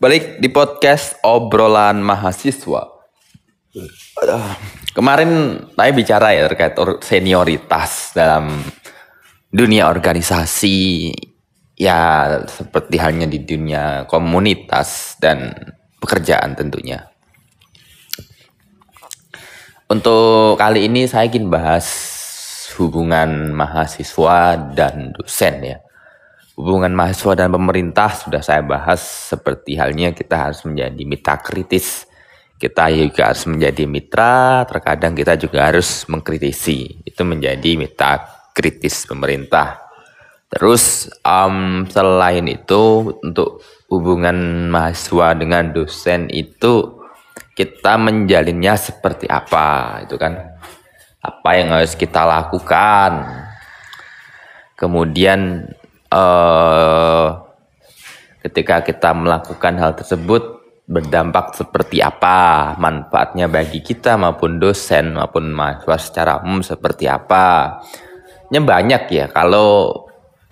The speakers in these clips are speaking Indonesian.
balik di podcast obrolan mahasiswa. Kemarin saya bicara ya terkait or- senioritas dalam dunia organisasi ya seperti halnya di dunia komunitas dan pekerjaan tentunya. Untuk kali ini saya ingin bahas hubungan mahasiswa dan dosen ya. Hubungan mahasiswa dan pemerintah sudah saya bahas seperti halnya kita harus menjadi mitra kritis. Kita juga harus menjadi mitra, terkadang kita juga harus mengkritisi. Itu menjadi mitra kritis pemerintah. Terus em, selain itu untuk hubungan mahasiswa dengan dosen itu kita menjalinnya seperti apa itu kan apa yang harus kita lakukan kemudian eh, ketika kita melakukan hal tersebut berdampak seperti apa? Manfaatnya bagi kita maupun dosen maupun mahasiswa secara umum seperti apa? Nya banyak ya kalau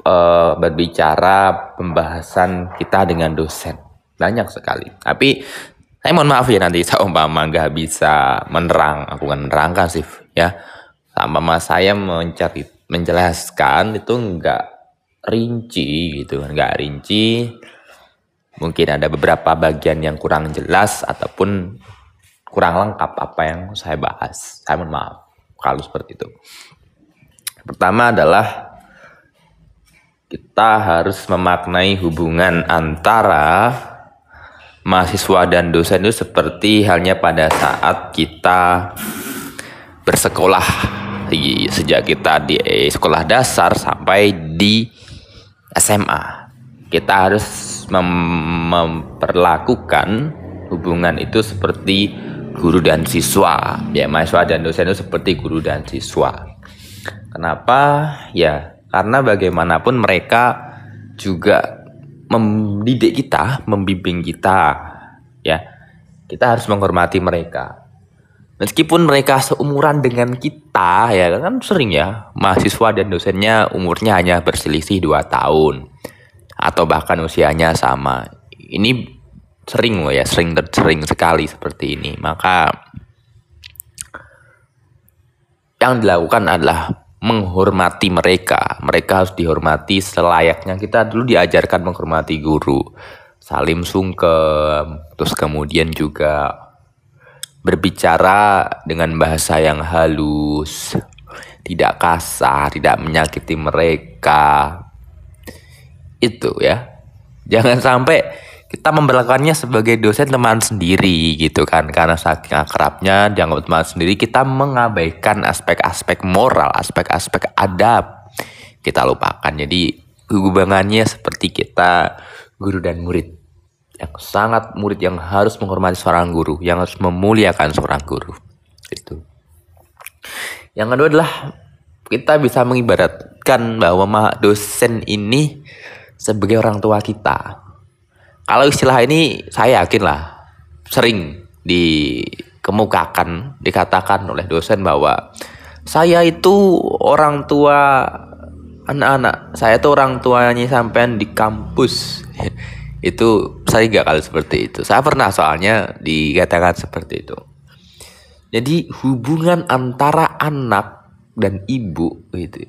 eh, berbicara pembahasan kita dengan dosen. Banyak sekali. Tapi saya mohon maaf ya nanti saya umpama nggak bisa menerang. Aku kan menerangkan sih ya. Sama saya mencari menjelaskan itu nggak rinci gitu nggak rinci. Mungkin ada beberapa bagian yang kurang jelas ataupun kurang lengkap apa yang saya bahas. Saya mohon maaf kalau seperti itu. Pertama adalah kita harus memaknai hubungan antara mahasiswa dan dosen itu seperti halnya pada saat kita bersekolah. Sejak kita di sekolah dasar sampai di SMA. Kita harus mem- memperlakukan hubungan itu seperti guru dan siswa. Ya, mahasiswa dan dosen itu seperti guru dan siswa. Kenapa? Ya, karena bagaimanapun mereka juga mendidik kita, membimbing kita, ya. Kita harus menghormati mereka. Meskipun mereka seumuran dengan kita, ya kan sering ya, mahasiswa dan dosennya umurnya hanya berselisih 2 tahun atau bahkan usianya sama. Ini sering loh ya, sering sering sekali seperti ini. Maka yang dilakukan adalah menghormati mereka. Mereka harus dihormati selayaknya. Kita dulu diajarkan menghormati guru. Salim sungkem. Terus kemudian juga berbicara dengan bahasa yang halus. Tidak kasar, tidak menyakiti mereka. Itu ya. Jangan sampai kita memperlakukannya sebagai dosen teman sendiri gitu kan karena saking akrabnya dianggap teman sendiri kita mengabaikan aspek-aspek moral aspek-aspek adab kita lupakan jadi hubungannya seperti kita guru dan murid yang sangat murid yang harus menghormati seorang guru yang harus memuliakan seorang guru. Itu yang kedua adalah kita bisa mengibaratkan bahwa dosen ini sebagai orang tua kita. Kalau istilah ini saya yakin lah sering dikemukakan, dikatakan oleh dosen bahwa saya itu orang tua anak-anak, saya itu orang tuanya sampean di kampus. itu saya gak kali seperti itu. Saya pernah soalnya dikatakan seperti itu. Jadi hubungan antara anak dan ibu gitu.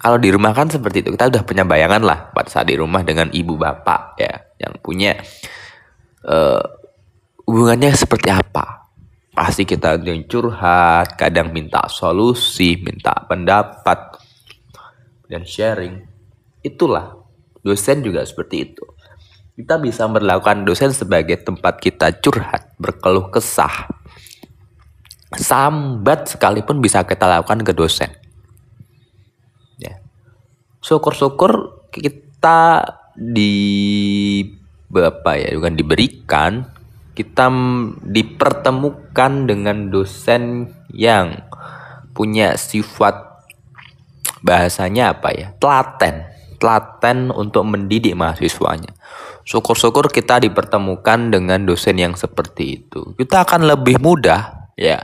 Kalau di rumah kan seperti itu. Kita udah punya bayangan lah pada saat di rumah dengan ibu bapak ya yang punya eh, hubungannya seperti apa. Pasti kita curhat, kadang minta solusi, minta pendapat dan sharing. Itulah dosen juga seperti itu. Kita bisa melakukan dosen sebagai tempat kita curhat, berkeluh kesah. Sambat sekalipun bisa kita lakukan ke dosen. Ya. Syukur-syukur kita di apa ya bukan diberikan kita dipertemukan dengan dosen yang punya sifat bahasanya apa ya telaten telaten untuk mendidik mahasiswanya. Syukur-syukur kita dipertemukan dengan dosen yang seperti itu. Kita akan lebih mudah ya.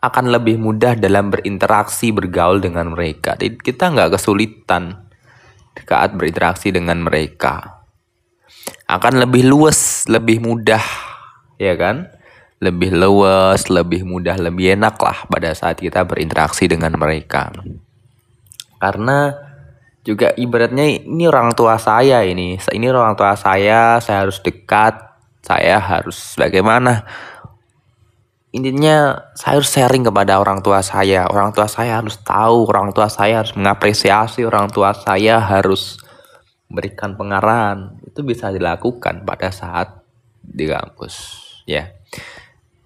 Akan lebih mudah dalam berinteraksi bergaul dengan mereka. Kita nggak kesulitan saat berinteraksi dengan mereka. Akan lebih luas, lebih mudah, ya kan? Lebih luas, lebih mudah, lebih enak lah pada saat kita berinteraksi dengan mereka. Karena juga ibaratnya ini orang tua saya ini, ini orang tua saya, saya harus dekat, saya harus bagaimana? Intinya saya harus sharing kepada orang tua saya. Orang tua saya harus tahu, orang tua saya harus mengapresiasi, orang tua saya harus berikan pengarahan itu bisa dilakukan pada saat di kampus ya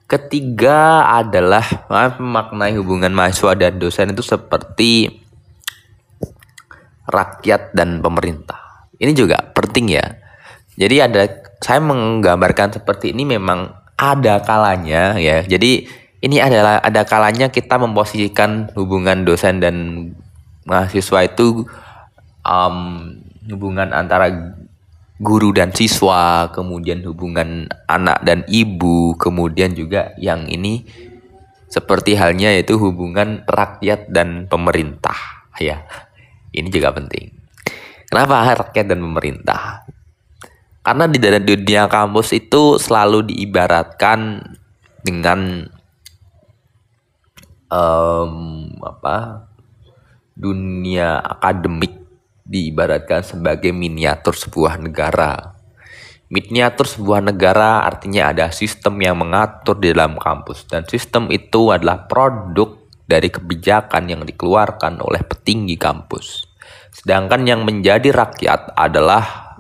ketiga adalah memaknai hubungan mahasiswa dan dosen itu seperti rakyat dan pemerintah. Ini juga penting ya. Jadi ada saya menggambarkan seperti ini memang ada kalanya ya. Jadi ini adalah ada kalanya kita memposisikan hubungan dosen dan mahasiswa itu um, hubungan antara guru dan siswa, kemudian hubungan anak dan ibu, kemudian juga yang ini seperti halnya yaitu hubungan rakyat dan pemerintah ya. Ini juga penting. Kenapa rakyat dan pemerintah? Karena di dalam dunia kampus itu selalu diibaratkan dengan um, apa dunia akademik diibaratkan sebagai miniatur sebuah negara. Miniatur sebuah negara artinya ada sistem yang mengatur di dalam kampus dan sistem itu adalah produk dari kebijakan yang dikeluarkan oleh petinggi kampus. Sedangkan yang menjadi rakyat adalah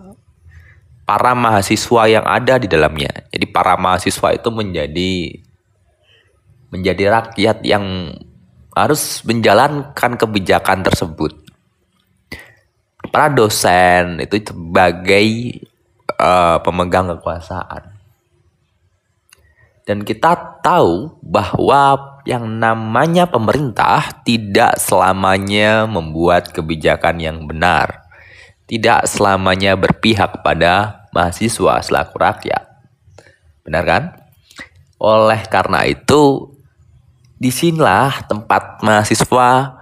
para mahasiswa yang ada di dalamnya. Jadi para mahasiswa itu menjadi menjadi rakyat yang harus menjalankan kebijakan tersebut para dosen itu sebagai uh, pemegang kekuasaan. Dan kita tahu bahwa yang namanya pemerintah tidak selamanya membuat kebijakan yang benar. Tidak selamanya berpihak pada mahasiswa selaku rakyat. Benar kan? Oleh karena itu, di sinilah tempat mahasiswa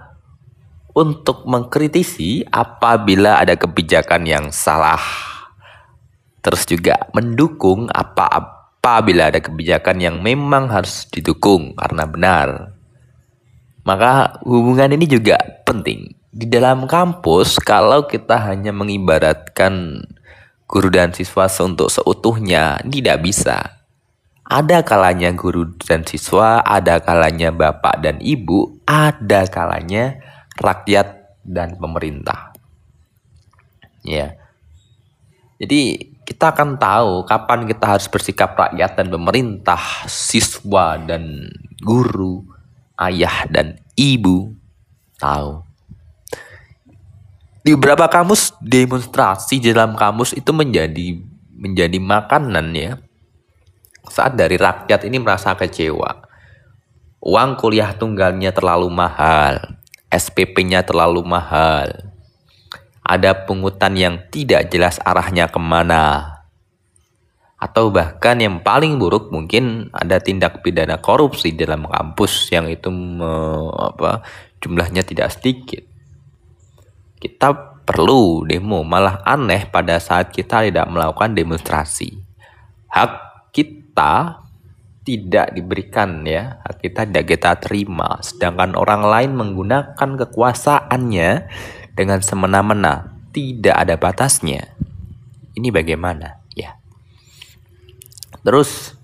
untuk mengkritisi apabila ada kebijakan yang salah. Terus juga mendukung apa apabila ada kebijakan yang memang harus didukung karena benar. Maka hubungan ini juga penting. Di dalam kampus kalau kita hanya mengibaratkan guru dan siswa untuk seutuhnya tidak bisa. Ada kalanya guru dan siswa, ada kalanya bapak dan ibu, ada kalanya rakyat dan pemerintah. Ya. Jadi kita akan tahu kapan kita harus bersikap rakyat dan pemerintah, siswa dan guru, ayah dan ibu tahu. Di beberapa kamus demonstrasi di dalam kamus itu menjadi menjadi makanan ya. Saat dari rakyat ini merasa kecewa. Uang kuliah tunggalnya terlalu mahal SPP-nya terlalu mahal. Ada pungutan yang tidak jelas arahnya ke mana. Atau bahkan yang paling buruk mungkin ada tindak pidana korupsi dalam kampus yang itu me, apa, jumlahnya tidak sedikit. Kita perlu demo, malah aneh pada saat kita tidak melakukan demonstrasi. Hak kita tidak diberikan ya kita tidak kita terima sedangkan orang lain menggunakan kekuasaannya dengan semena-mena tidak ada batasnya. Ini bagaimana? Ya. Terus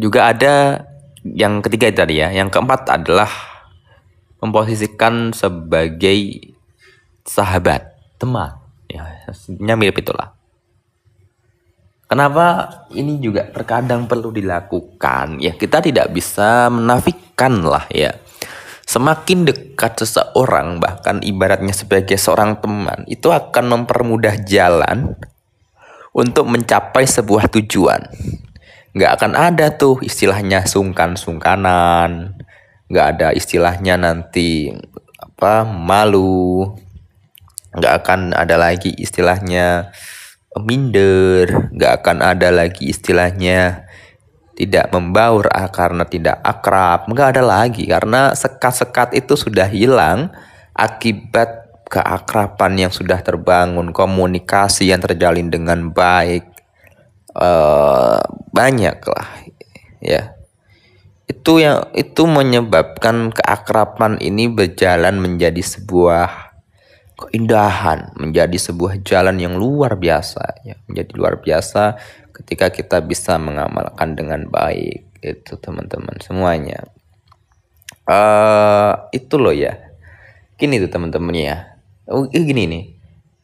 juga ada yang ketiga tadi ya. Yang keempat adalah memposisikan sebagai sahabat teman. Ya mirip itulah. Kenapa ini juga terkadang perlu dilakukan? Ya, kita tidak bisa menafikan lah ya. Semakin dekat seseorang, bahkan ibaratnya sebagai seorang teman, itu akan mempermudah jalan untuk mencapai sebuah tujuan. Nggak akan ada tuh istilahnya sungkan-sungkanan, nggak ada istilahnya nanti apa malu, nggak akan ada lagi istilahnya minder, nggak akan ada lagi istilahnya tidak membaur ah, karena tidak akrab, nggak ada lagi karena sekat-sekat itu sudah hilang akibat keakraban yang sudah terbangun, komunikasi yang terjalin dengan baik, uh, banyak lah, ya. Itu yang itu menyebabkan keakraban ini berjalan menjadi sebuah keindahan, menjadi sebuah jalan yang luar biasa, ya, menjadi luar biasa ketika kita bisa mengamalkan dengan baik itu teman-teman semuanya. Uh, itu loh ya. Gini tuh teman-teman ya oh, gini nih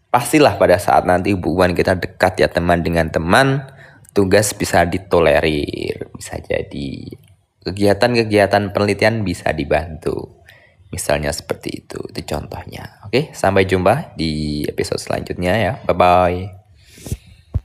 pastilah pada saat nanti hubungan kita dekat ya teman dengan teman tugas bisa ditolerir bisa jadi kegiatan-kegiatan penelitian bisa dibantu misalnya seperti itu itu contohnya. Oke sampai jumpa di episode selanjutnya ya. Bye bye